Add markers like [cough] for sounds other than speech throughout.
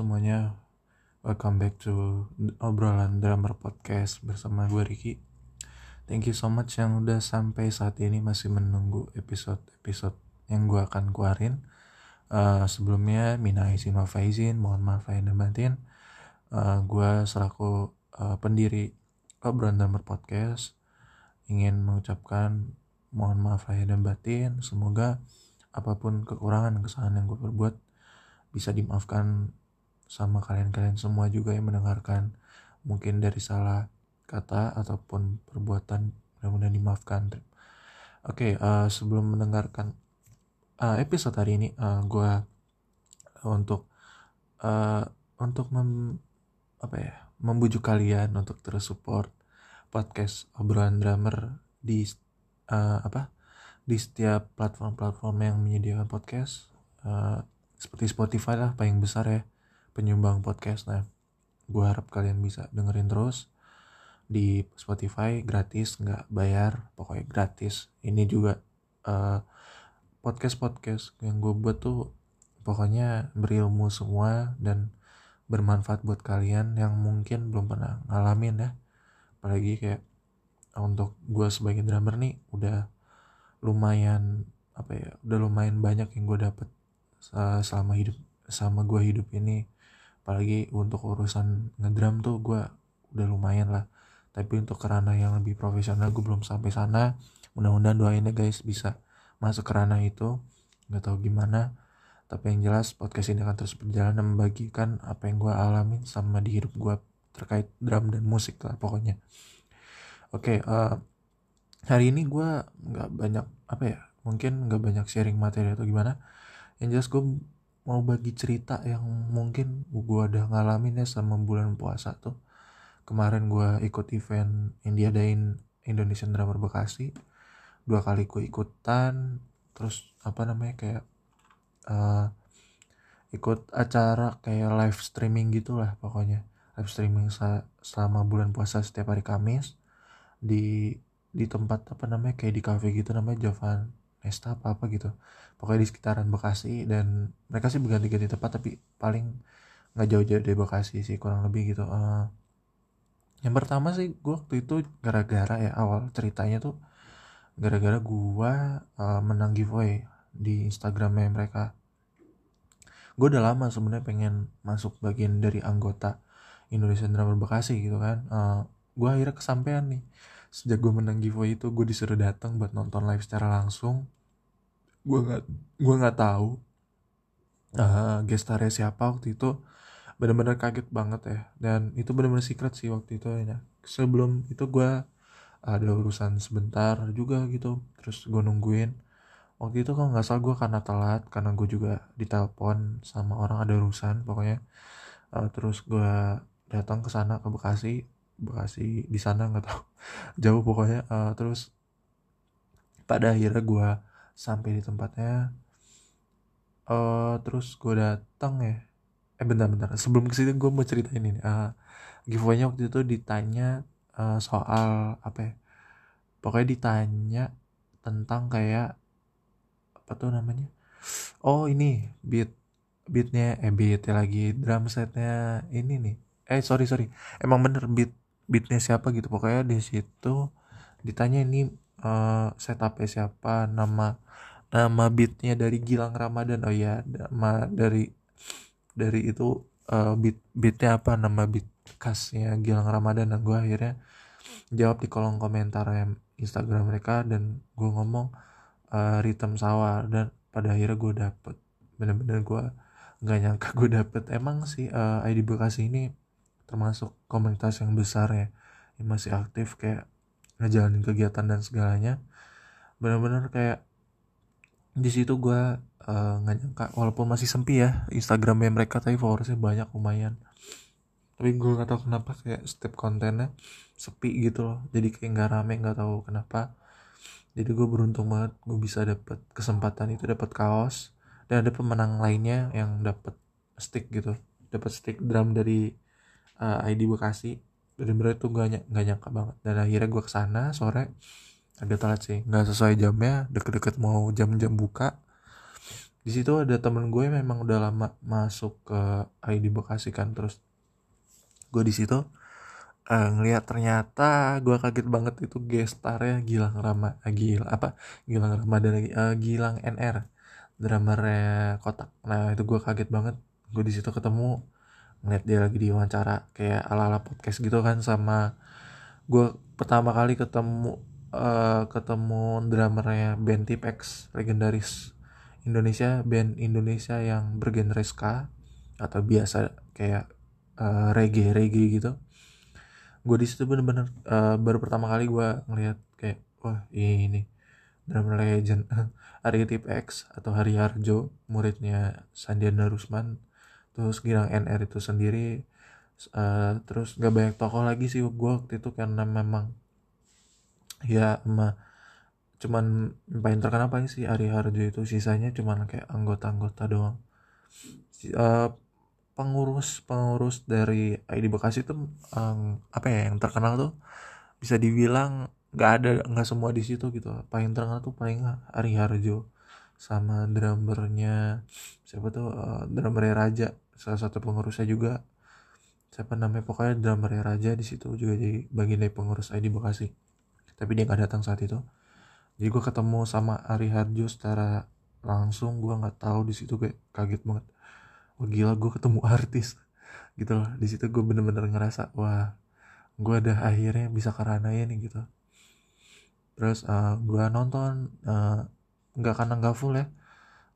semuanya, welcome back to obrolan drummer podcast bersama gue Ricky. Thank you so much yang udah sampai saat ini masih menunggu episode-episode yang gue akan keluarin. Uh, sebelumnya mina izin wa faizin, mohon maaf lahir dan batin. Uh, gue selaku uh, pendiri obrolan drummer podcast ingin mengucapkan mohon maaf lahir dan batin. Semoga apa pun kekurangan kesalahan yang gue perbuat bisa dimaafkan sama kalian-kalian semua juga yang mendengarkan. Mungkin dari salah kata ataupun perbuatan mudah-mudahan dimaafkan. Oke okay, uh, eh, sebelum mendengarkan uh, episode hari ini uh, eh, gue untuk uh, untuk mem, apa ya membujuk kalian untuk terus support podcast obrolan drummer di uh, apa di setiap platform-platform yang menyediakan podcast. Uh, seperti Spotify lah paling besar ya penyumbang podcast. Nah gue harap kalian bisa dengerin terus di Spotify gratis nggak bayar pokoknya gratis. Ini juga uh, eh, podcast podcast yang gue buat tuh pokoknya berilmu semua dan bermanfaat buat kalian yang mungkin belum pernah ngalamin ya. Apalagi kayak untuk gue sebagai drummer nih udah lumayan apa ya udah lumayan banyak yang gue dapet selama hidup sama gue hidup ini apalagi untuk urusan ngedram tuh gue udah lumayan lah. Tapi untuk kerana yang lebih profesional gue belum sampai sana. Mudah-mudahan doain ya guys bisa masuk kerana itu. Nggak tahu gimana tapi yang jelas podcast ini akan terus berjalan dan membagikan apa yang gue alamin sama di hidup gue terkait drum dan musik lah pokoknya. Oke okay, uh, eh, hari ini gue nggak banyak apa ya mungkin nggak banyak sharing materi atau gimana. Yang jelas gue mau bagi cerita yang mungkin gue udah ngalamin ya sama bulan puasa tuh. Kemarin gue ikut event yang diadain Indonesian Drummer Bekasi. Dua kali gue ikutan terus apa namanya kayak uh, ikut acara kayak live streaming gitulah pokoknya. Live streaming selama bulan puasa setiap hari Kamis di di tempat apa namanya kayak di cafe gitu namanya Javan Nesta apa apa gitu. Pokoknya di sekitaran Bekasi dan mereka sih berganti-ganti tempat tapi paling nggak jauh-jauh dari Bekasi sih kurang lebih gitu. Uh, yang pertama sih gue waktu itu gara-gara ya awal ceritanya tuh gara-gara gue uh, menang giveaway di Instagramnya mereka. Gue udah lama sebenarnya pengen masuk bagian dari anggota Indonesia Drummer Bekasi gitu kan. Uh, eh, gue akhirnya kesampaian nih sejak gue menang giveaway itu gue disuruh datang buat nonton live secara langsung. Gue nggak gue nggak tahu uh, gestarnya siapa waktu itu. Benar-benar kaget banget ya. Dan itu benar-benar secret sih waktu itu ya. Sebelum itu gue ada urusan sebentar juga gitu terus gue nungguin. Waktu itu kalau nggak salah gue karena telat karena gue juga ditelepon sama orang ada urusan pokoknya. Uh, terus gue datang ke sana ke Bekasi Bekasi di sana nggak tahu. [laughs] Jauh pokoknya uh, terus pada akhirnya gue sampai di tempatnya uh, terus gue datang ya. Eh bentar-bentar sebelum ke situ gue mau cerita ini uh, giveaway-nya waktu itu ditanya uh, soal apa ya? Pokoknya ditanya tentang kayak apa tuh namanya? Oh ini beat beatnya eh beat lagi drum setnya ini nih. Eh sorry sorry. Emang bener beat beatnya siapa gitu. Pokoknya di situ ditanya ini uh, setupnya siapa nama nama beatnya dari Gilang Ramadan. Oh ya nama dari dari itu uh, beat beatnya apa nama beat khasnya Gilang Ramadan. Dan gue akhirnya jawab di kolom komentar Instagram mereka dan gue ngomong uh, ritem sawah dan pada akhirnya gue dapet bener-bener gue nggak nyangka gue dapet. Emang sih uh, ID Bekasi ini termasuk komunitas yang besar ya yang masih aktif kayak ngejalanin kegiatan dan segalanya. Benar-benar kayak di situ gue uh, nggak nyangka walaupun masih sempi ya Instagramnya mereka tapi followersnya banyak lumayan. Tapi gue nggak tahu kenapa kayak setiap kontennya sepi gitu loh jadi kayak nggak rame nggak tahu kenapa. Jadi gue beruntung banget gue bisa dapet kesempatan itu dapat kaos dan ada pemenang lainnya yang dapat stick gitu dapat stick drum dari uh, eh, ID Bekasi. Dan bener itu gak, gak nyangka banget. Dan akhirnya gue ke sana sore agak telat sih. Nggak sesuai jamnya deket-deket mau jam-jam buka. Di situ ada temen gue memang udah lama masuk ke ID Bekasi kan. Terus gue di situ uh, ngelihat ternyata gue kaget banget itu gestarnya Gilang Rama uh, apa? Gilang Rama dan uh, Gilang NR drummernya kotak. Nah itu gue kaget banget. Gue di situ ketemu ngeliat dia lagi diwawancara kayak ala ala podcast gitu kan sama gue pertama kali ketemu uh, ketemu drummernya band Tipex legendaris Indonesia band Indonesia yang bergenre ska atau biasa kayak uh, reggae reggae gitu. Gue di situ bener-bener uh, baru pertama kali gue ngeliat kayak wah ini drummer legend [laughs] Ari Tip X atau Hari Harjo muridnya Sandiana Rusman terus Girang NR itu sendiri uh, terus gak banyak tokoh lagi sih gue waktu itu karena memang ya emang cuman paling terkenal paling sih Ari Harjo itu. Sisanya cuman kayak anggota-anggota doang. Uh, pengurus pengurus dari ID Bekasi itu um, apa ya yang terkenal tuh bisa dibilang nggak ada nggak semua di situ gitu. Paling terkenal tuh paling Ari Harjo sama drummernya siapa tuh uh, drummernya Raja salah satu pengurusnya juga. Siapa namanya? Pokoknya drummernya Raja di situ juga jadi bagian dari pengurus ID Bekasi. Tapi dia nggak datang saat itu. Jadi gue ketemu sama Ari Harjo secara langsung gue nggak tahu di situ kayak kaget banget. Wah gila gue ketemu artis. [laughs] Gitu loh. Di situ gue bener-bener ngerasa wah gue udah akhirnya bisa ya nih gitu. Terus uh, eh, gue nonton uh, nggak karena nggak full ya.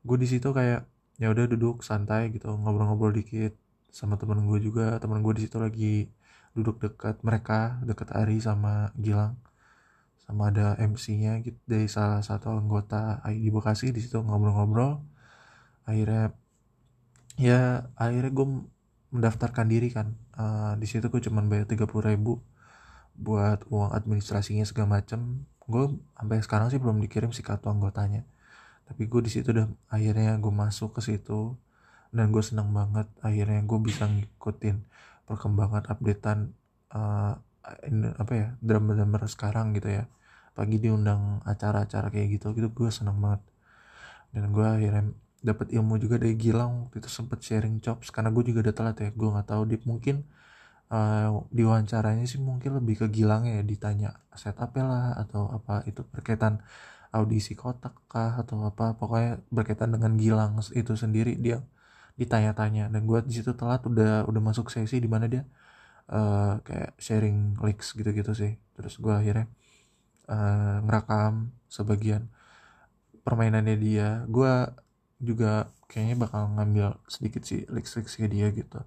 Gue di situ kayak ya udah duduk santai gitu ngobrol-ngobrol dikit sama temen gue juga. Temen gue di situ lagi duduk dekat mereka dekat Ari sama Gilang. Sama ada MC-nya gitu dari salah satu anggota ID Bekasi di situ ngobrol-ngobrol. Akhirnya ya akhirnya gue mendaftarkan diri kan. Uh, di situ gue cuman bayar tiga puluh ribu buat uang administrasinya segala macem. Gue sampai sekarang sih belum dikirim si kartu anggotanya tapi gue di situ udah akhirnya gue masuk ke situ dan gue senang banget akhirnya gue bisa ngikutin perkembangan updatean uh, ini, apa ya drama-drama sekarang gitu ya. Pagi diundang acara-acara kayak gitu gitu gue seneng banget. Dan gue akhirnya dapat ilmu juga dari Gilang waktu itu sempet sharing chops karena gue juga udah telat ya gue nggak tahu dia mungkin uh, wawancaranya sih mungkin lebih ke Gilang ya ditanya setup lah atau apa itu berkaitan audisi kotak kah atau apa pokoknya berkaitan dengan Gilang itu sendiri dia ditanya-tanya. Dan gue di situ telat udah udah masuk sesi di mana dia uh, kayak sharing leaks gitu-gitu sih. Terus gue akhirnya uh, ngerekam sebagian permainannya dia. Gue juga kayaknya bakal ngambil sedikit sih leaks-leaksnya dia gitu.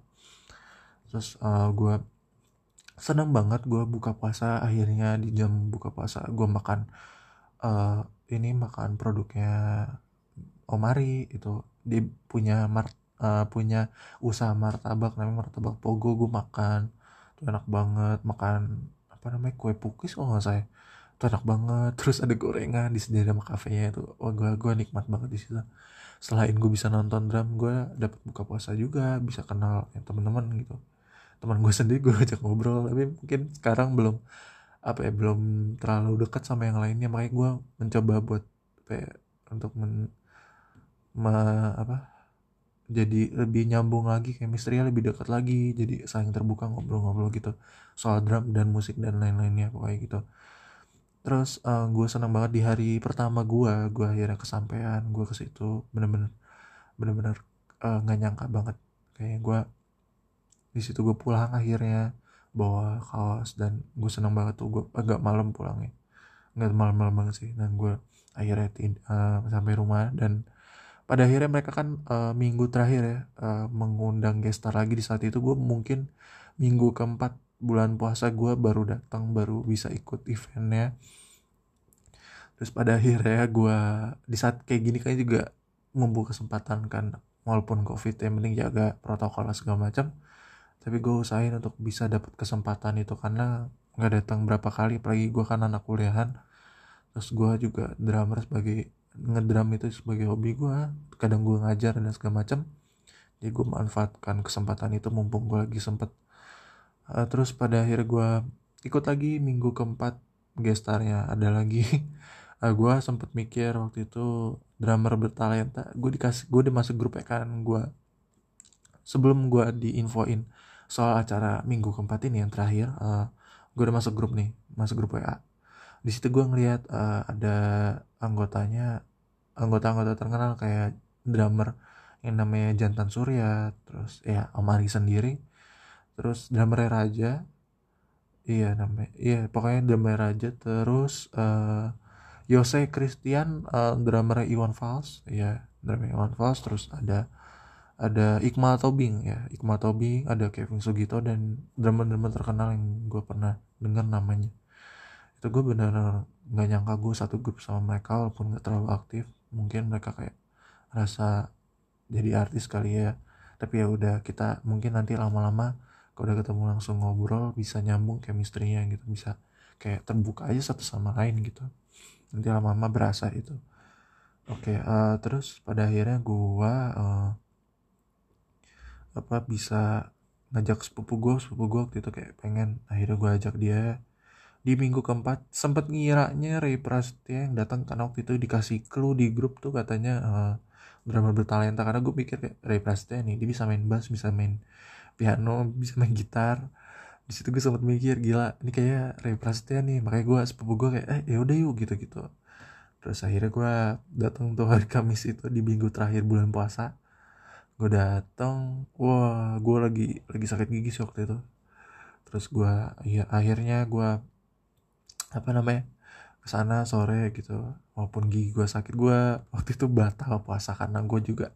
Terus uh, eh, gue seneng banget gue buka puasa akhirnya di jam buka puasa gue makan uh, ini makan produknya Omari itu. Dia punya mart uh, punya usaha martabak namanya martabak pogo gue makan. Itu enak banget makan apa namanya kue pukis kalau nggak saya itu enak banget terus ada gorengan di sini sama kafenya itu. Wah gue gue nikmat banget di situ. Selain gue bisa nonton drum gue dapat buka puasa juga bisa kenal ya, teman-teman gitu. Teman gue sendiri gue [laughs] ajak ngobrol tapi mungkin sekarang belum apa ya belum terlalu dekat sama yang lainnya. Makanya gue mencoba buat apa ya, untuk men, me, apa jadi lebih nyambung lagi chemistry lebih dekat lagi jadi saling terbuka ngobrol-ngobrol gitu. Soal drum dan musik dan lain-lainnya pokoknya gitu. Terus uh, eh, gue senang banget di hari pertama gue gue akhirnya kesampaian gue ke situ bener-bener bener-bener uh, nggak nyangka banget. Kayak gue di situ gue pulang akhirnya bawa kaos dan gue senang banget tuh gue agak malam pulangnya. Nggak malam-malam banget sih dan gue akhirnya uh, sampai rumah dan pada akhirnya mereka kan uh, minggu terakhir ya uh, mengundang gestar lagi di saat itu. Gue mungkin minggu keempat bulan puasa gue baru datang baru bisa ikut eventnya. Terus pada akhirnya gue di saat kayak gini kan juga membuka kesempatan kan walaupun covid yang penting jaga protokol segala macam tapi gue usahain untuk bisa dapat kesempatan itu karena nggak datang berapa kali apalagi gue kan anak kuliahan. Terus gue juga drummer sebagai ngedrum itu sebagai hobi gue kadang gue ngajar dan segala macam jadi gue manfaatkan kesempatan itu mumpung gue lagi sempet. Uh, terus pada akhir gue ikut lagi minggu keempat gestarnya. Ada lagi. [laughs] Uh, gue sempet mikir waktu itu drummer bertalenta. Gue dikasih gue udah masuk grup ya kan gue sebelum gue diinfoin soal acara minggu keempat ini yang terakhir uh, gue udah masuk grup nih masuk grup WA di situ gue ngeliat uh, ada anggotanya anggota-anggota terkenal kayak drummer yang namanya Jantan Surya terus ya Om Ari sendiri terus drummer Raja. Iya namanya iya pokoknya drummer Raja terus uh, Yose Christian uh, drummer Iwan Fals ya drummer Iwan Fals terus ada ada Iqmal Tobing ya. Iqmal Tobing ada Kevin Sugito dan drummer-drummer terkenal yang gue pernah dengar namanya. Itu gue bener nggak nyangka gue satu grup sama mereka walaupun nggak terlalu aktif. Mungkin mereka kayak rasa jadi artis kali ya. Tapi ya udah kita mungkin nanti lama-lama kalau udah ketemu langsung ngobrol bisa nyambung chemistry-nya gitu. Bisa kayak terbuka aja satu sama lain gitu. Nanti lama-lama berasa itu. Oke okay, uh, eh, terus pada akhirnya gue uh, apa bisa ngajak sepupu gue sepupu gue waktu itu kayak pengen akhirnya gue ajak dia. Di minggu keempat sempet ngiranya Ray Prasetya yang datang karena waktu itu dikasih clue di grup tuh katanya uh, drama bertalenta. Karena gue pikir kayak Ray Prasetya nih dia bisa main bass bisa main piano bisa main gitar. Di situ gue sempet mikir gila ini kayak Ray Prasetya nih. Makanya gue sepupu gue kayak eh yaudah yuk gitu gitu terus akhirnya gue datang tuh hari Kamis itu di minggu terakhir bulan puasa gue datang wah gue lagi lagi sakit gigi sih waktu itu. Terus gue ya akhirnya gue apa namanya ke sana sore gitu. Walaupun gigi gue sakit gue waktu itu batal puasa karena gue juga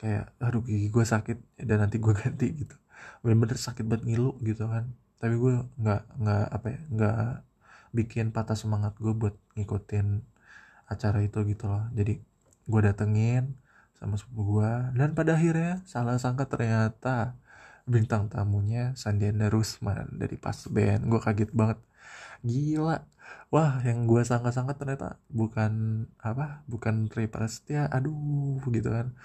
kayak aduh gigi gue sakit dan nanti gue [laughs] ganti gitu. Bener-bener sakit banget ngilu gitu kan. Tapi gue nggak nggak apa ya nggak bikin patah semangat gue buat ngikutin acara itu gitu loh. Jadi gue datengin sama sepupu gue dan pada akhirnya salah sangka ternyata bintang tamunya Sandiana Rusman dari pas band. Gue kaget banget. Gila. Wah yang gue sangka-sangka ternyata bukan apa bukan Ray Prasetya aduh gitu kan.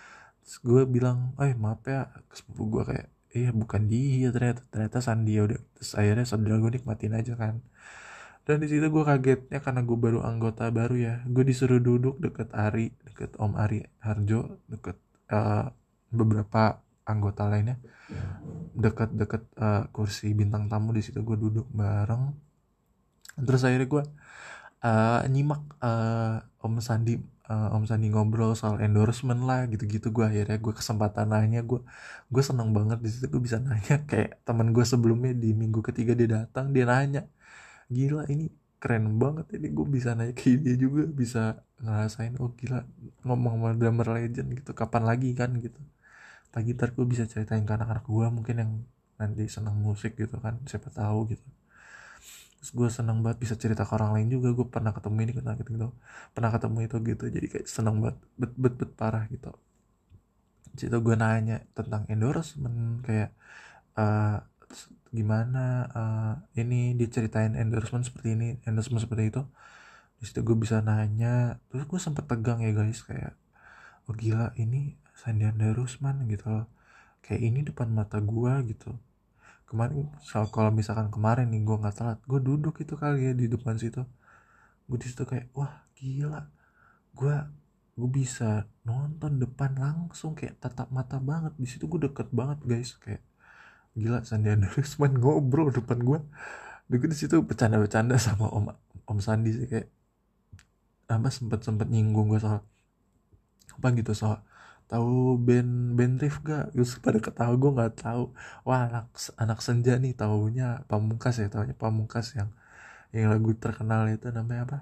Terus gue bilang eh maaf ya sepupu gue kayak iya bukan dia ternyata. Ternyata Sandi udah terus akhirnya saudara gue nikmatin aja kan dan di situ gue kagetnya karena gue baru anggota baru ya. Gue disuruh duduk deket Ari deket Om Ari Harjo deket uh, beberapa anggota lainnya. Deket-deket uh, kursi bintang tamu di situ gue duduk bareng. Terus akhirnya gue uh, nyimak uh, Om Sandi uh, Om Sandi ngobrol soal endorsement lah gitu-gitu gue akhirnya gue kesempatan nanya gue gue seneng banget di situ gue bisa nanya. [laughs] Kayak teman gue sebelumnya di minggu ketiga dia datang dia nanya gila ini keren banget ini. Gue bisa naik ke dia juga bisa ngerasain oh gila ngomong sama drummer legend gitu. Kapan lagi kan gitu. Lagi ntar gue bisa ceritain ke anak-anak gue mungkin yang nanti senang musik gitu kan siapa tahu gitu. Terus gue senang banget bisa cerita ke orang lain juga. Gue pernah ketemu ini pernah gitu, gitu pernah ketemu itu gitu. Jadi kayak senang banget bet bet bet parah gitu. Situ gue nanya tentang endorsement kayak uh, gimana uh, ini diceritain endorsement seperti ini endorsement seperti itu. Di situ gue bisa nanya terus gue sempet tegang ya guys kayak oh gila ini Sandianda Rusman gitu loh. Kayak ini depan mata gue gitu. Kemarin soal kalau misalkan kemarin nih gue nggak telat gue duduk itu kali ya di depan situ. Gue di situ kayak wah gila gue gue bisa nonton depan langsung kayak tatap mata banget. Di situ gue deket banget guys kayak gila Sandiaga [laughs] Rusman ngobrol depan gue gue di situ bercanda-bercanda sama om om Sandi sih kayak apa sempet sempet nyinggung gue soal apa gitu soal tahu band band Riff gak terus pada ketawa gue nggak tahu. Wah anak anak senja nih tahunya pamungkas ya tahunya pamungkas yang yang lagu terkenal itu namanya apa?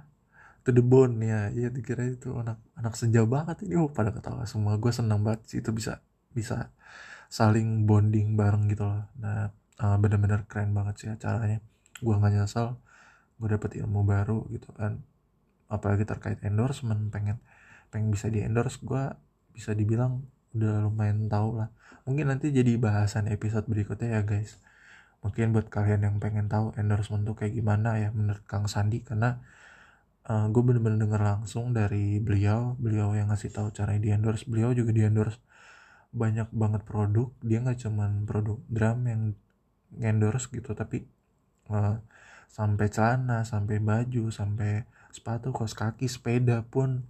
To the Bone ya iya dikira itu anak anak senja banget ini. Oh pada ketawa semua. Gue senang banget sih itu bisa bisa saling bonding bareng gitu loh. Nah uh, bener-bener keren banget sih acaranya. Gue nggak nyesel gue dapet ilmu baru gitu kan. Apalagi terkait endorsement pengen pengen bisa di endorse gue bisa dibilang udah lumayan tau lah. Mungkin nanti jadi bahasan episode berikutnya ya guys. Mungkin buat kalian yang pengen tahu endorsement tuh kayak gimana ya menurut Kang Sandi. Karena uh, gue bener-bener denger langsung dari beliau. Beliau yang ngasih tahu cara di endorse beliau juga di endorse banyak banget produk dia nggak cuman produk drum yang endorse gitu tapi uh, sampai celana sampai baju sampai sepatu kaos kaki sepeda pun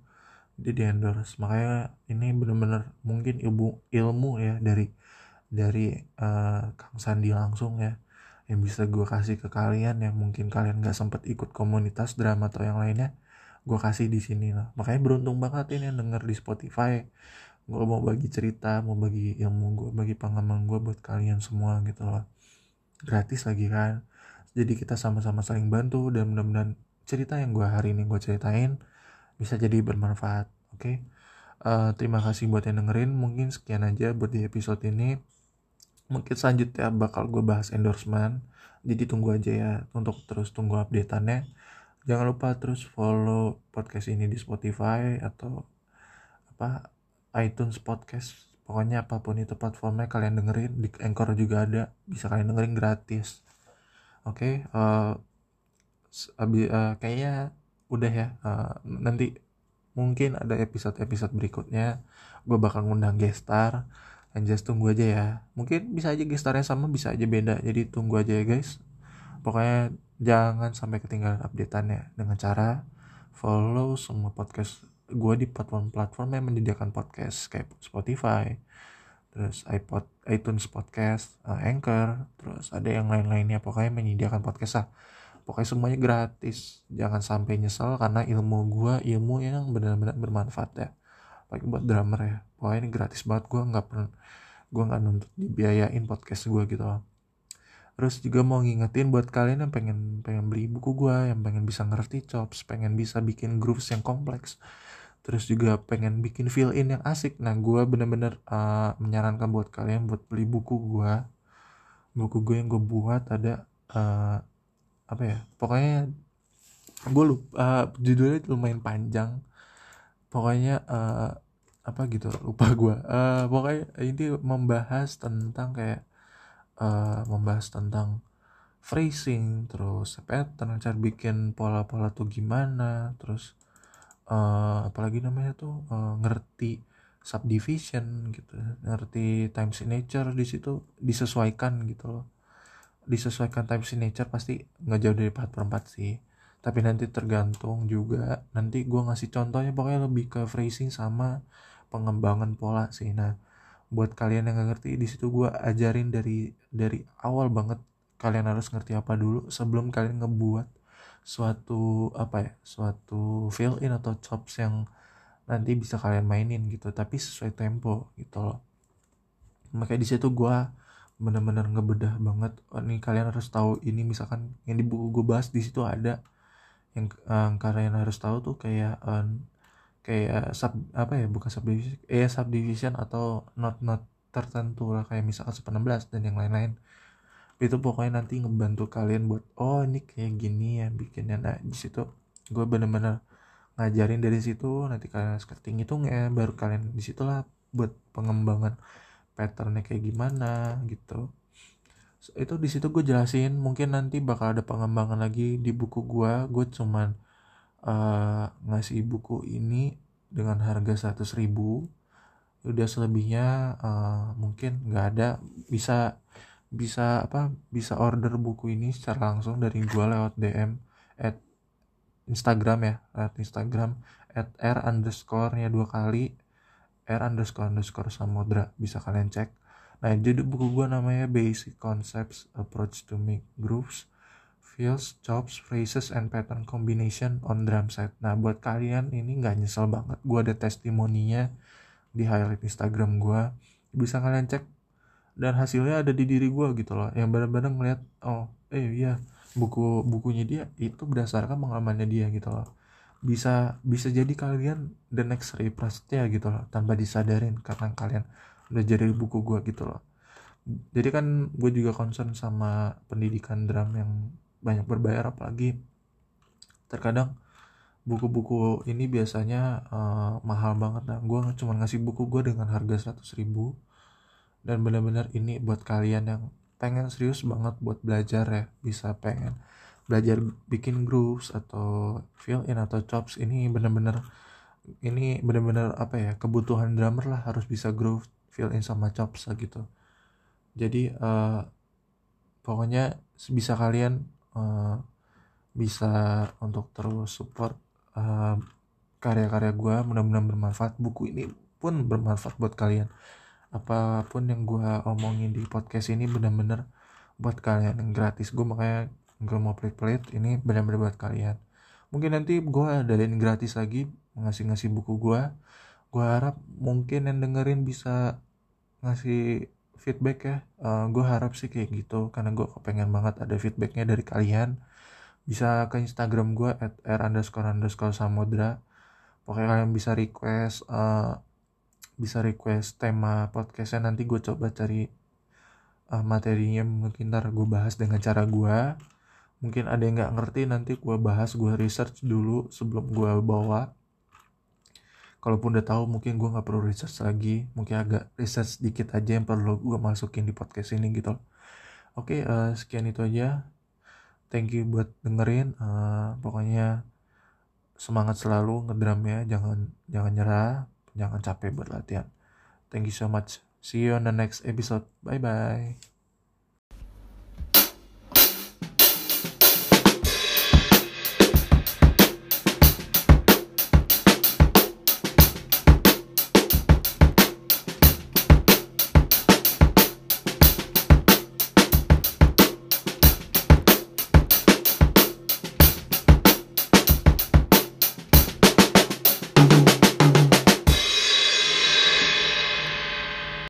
dia di endorse. Makanya ini bener-bener mungkin ilmu ilmu ya dari dari uh, Kang Sandi langsung ya yang bisa gue kasih ke kalian yang mungkin kalian nggak sempet ikut komunitas drama atau yang lainnya gue kasih di sini lah. Makanya beruntung banget ini yang denger di Spotify gue mau bagi cerita mau bagi ilmu gue bagi pengalaman gue buat kalian semua gitu loh. Gratis lagi kan? Jadi kita sama-sama saling bantu dan mudah-mudahan cerita yang gue hari ini gue ceritain bisa jadi bermanfaat oke? Okay? uh, eh, terima kasih buat yang dengerin. Mungkin sekian aja buat di episode ini. Mungkin selanjutnya bakal gue bahas endorsement. Jadi tunggu aja ya untuk terus tunggu updateannya. Jangan lupa terus follow podcast ini di Spotify atau apa iTunes podcast. Pokoknya apa pun itu platformnya kalian dengerin di Anchor juga ada. Bisa kalian dengerin gratis. Oke okay, uh, uh, kayaknya udah ya. Uh, nanti mungkin ada episode-episode berikutnya. Gue bakal ngundang gestar dan just tunggu aja ya. Mungkin bisa aja gestarnya sama bisa aja beda. Jadi tunggu aja ya guys. Pokoknya jangan sampai ketinggalan updateannya dengan cara follow semua podcast gue di platform-platform yang menyediakan podcast kayak Spotify terus iPod iTunes podcast uh, Anchor terus ada yang lain-lainnya. Pokoknya menyediakan podcast lah. Pokoknya semuanya gratis. Jangan sampai nyesel karena ilmu gue ilmu yang benar-benar bermanfaat ya. Apalagi buat drummer ya. Pokoknya ini gratis banget. Gue nggak pernah gue nggak nuntut dibiayain podcast gue gitu loh. Terus juga mau ngingetin buat kalian yang pengen pengen beli buku gue yang pengen bisa ngerti chops pengen bisa bikin grooves yang kompleks terus juga pengen bikin fill in yang asik. Nah gue bener-bener uh, menyarankan buat kalian buat beli buku gue buku gue yang gue buat ada uh, apa ya pokoknya gue lupa uh, judulnya lumayan panjang. Pokoknya uh, apa gitu lupa gue uh, pokoknya ini membahas tentang kayak uh, membahas tentang phrasing terus pattern cara bikin pola-pola tuh gimana terus uh, apalagi namanya tuh uh, ngerti subdivision gitu ngerti time signature di situ disesuaikan gitu loh. Disesuaikan time signature pasti nggak jauh dari 4 per 4 sih. Tapi nanti tergantung juga nanti gue ngasih contohnya pokoknya lebih ke phrasing sama pengembangan pola sih. Nah buat kalian yang gak ngerti di situ gue ajarin dari dari awal banget kalian harus ngerti apa dulu sebelum kalian ngebuat suatu apa ya suatu fill in atau chops yang nanti bisa kalian mainin gitu tapi sesuai tempo gitu loh. Makanya di situ gue bener-bener ngebedah banget oh, nih kalian harus tahu ini misalkan yang di buku gue bahas di situ ada. Yang um, kalian harus tahu tuh kayak um, kayak sub apa ya bukan subdivision eh subdivision atau not not tertentu lah kayak misalkan 16 dan yang lain-lain itu pokoknya nanti ngebantu kalian buat oh ini kayak gini ya bikinnya. Nah di situ gue bener-bener ngajarin dari situ nanti kalian skirting ya baru kalian di situlah buat pengembangan patternnya kayak gimana gitu. Itu di situ gue jelasin mungkin nanti bakal ada pengembangan lagi di buku gue gue cuman uh, ngasih buku ini dengan harga 100 ribu. Udah selebihnya uh, mungkin nggak ada bisa bisa apa bisa order buku ini secara langsung dari gue lewat DM at Instagram ya lewat Instagram at r underscore nya dua kali r underscore underscore samudra bisa kalian cek. Nah jadi buku gue namanya Basic Concepts Approach to Make Grooves Feels, Chops, Phrases, and Pattern Combination on Drum Set. Nah buat kalian ini nggak nyesel banget gue ada testimoninya di highlight Instagram gue bisa kalian cek dan hasilnya ada di diri gue gitu loh. Yang benar-benar ngeliat oh eh iya buku bukunya dia itu berdasarkan pengalamannya dia gitu loh. Bisa bisa jadi kalian the next Ray Prasetya gitu loh tanpa disadarin karena kalian udah jadi buku gue gitu loh. Jadi kan gue juga concern sama pendidikan drum yang banyak berbayar apalagi terkadang buku-buku ini biasanya uh, mahal banget. Nah gue cuma ngasih buku gue dengan harga 100 ribu dan benar-benar ini buat kalian yang pengen serius banget buat belajar ya bisa pengen belajar bikin grooves atau fill in atau chops ini bener-bener ini bener-bener apa ya kebutuhan drummer lah harus bisa groove fill in sama chops lah gitu. Jadi uh, pokoknya bisa kalian uh, bisa untuk terus support uh, karya-karya gue mudah-mudahan bermanfaat. Buku ini pun bermanfaat buat kalian apa pun yang gue omongin di podcast ini benar-benar buat kalian yang gratis. Gue makanya gue mau pelit-pelit ini benar-benar buat kalian. Mungkin nanti gue adain gratis lagi ngasih-ngasih buku gue gue harap mungkin yang dengerin bisa ngasih feedback ya. Uh, gue harap sih kayak gitu karena gue kepengen banget ada feedbacknya dari kalian. Bisa ke instagram gue at r underscore underscore samudra. Pokoknya kalian bisa request uh, bisa request tema podcastnya. Nanti gue coba cari uh, materinya mungkin ntar gue bahas dengan cara gue mungkin ada yang nggak ngerti nanti gue bahas gue research dulu sebelum gue bawa. Kalaupun udah tahu mungkin gue nggak perlu research lagi. Mungkin agak research sedikit aja yang perlu gue masukin di podcast ini gitu. Oke okay, uh, sekian itu aja. Thank you buat dengerin. Uh, pokoknya semangat selalu ngedram ya jangan jangan nyerah jangan capek buat latihan. Thank you so much. See you on the next episode. Bye bye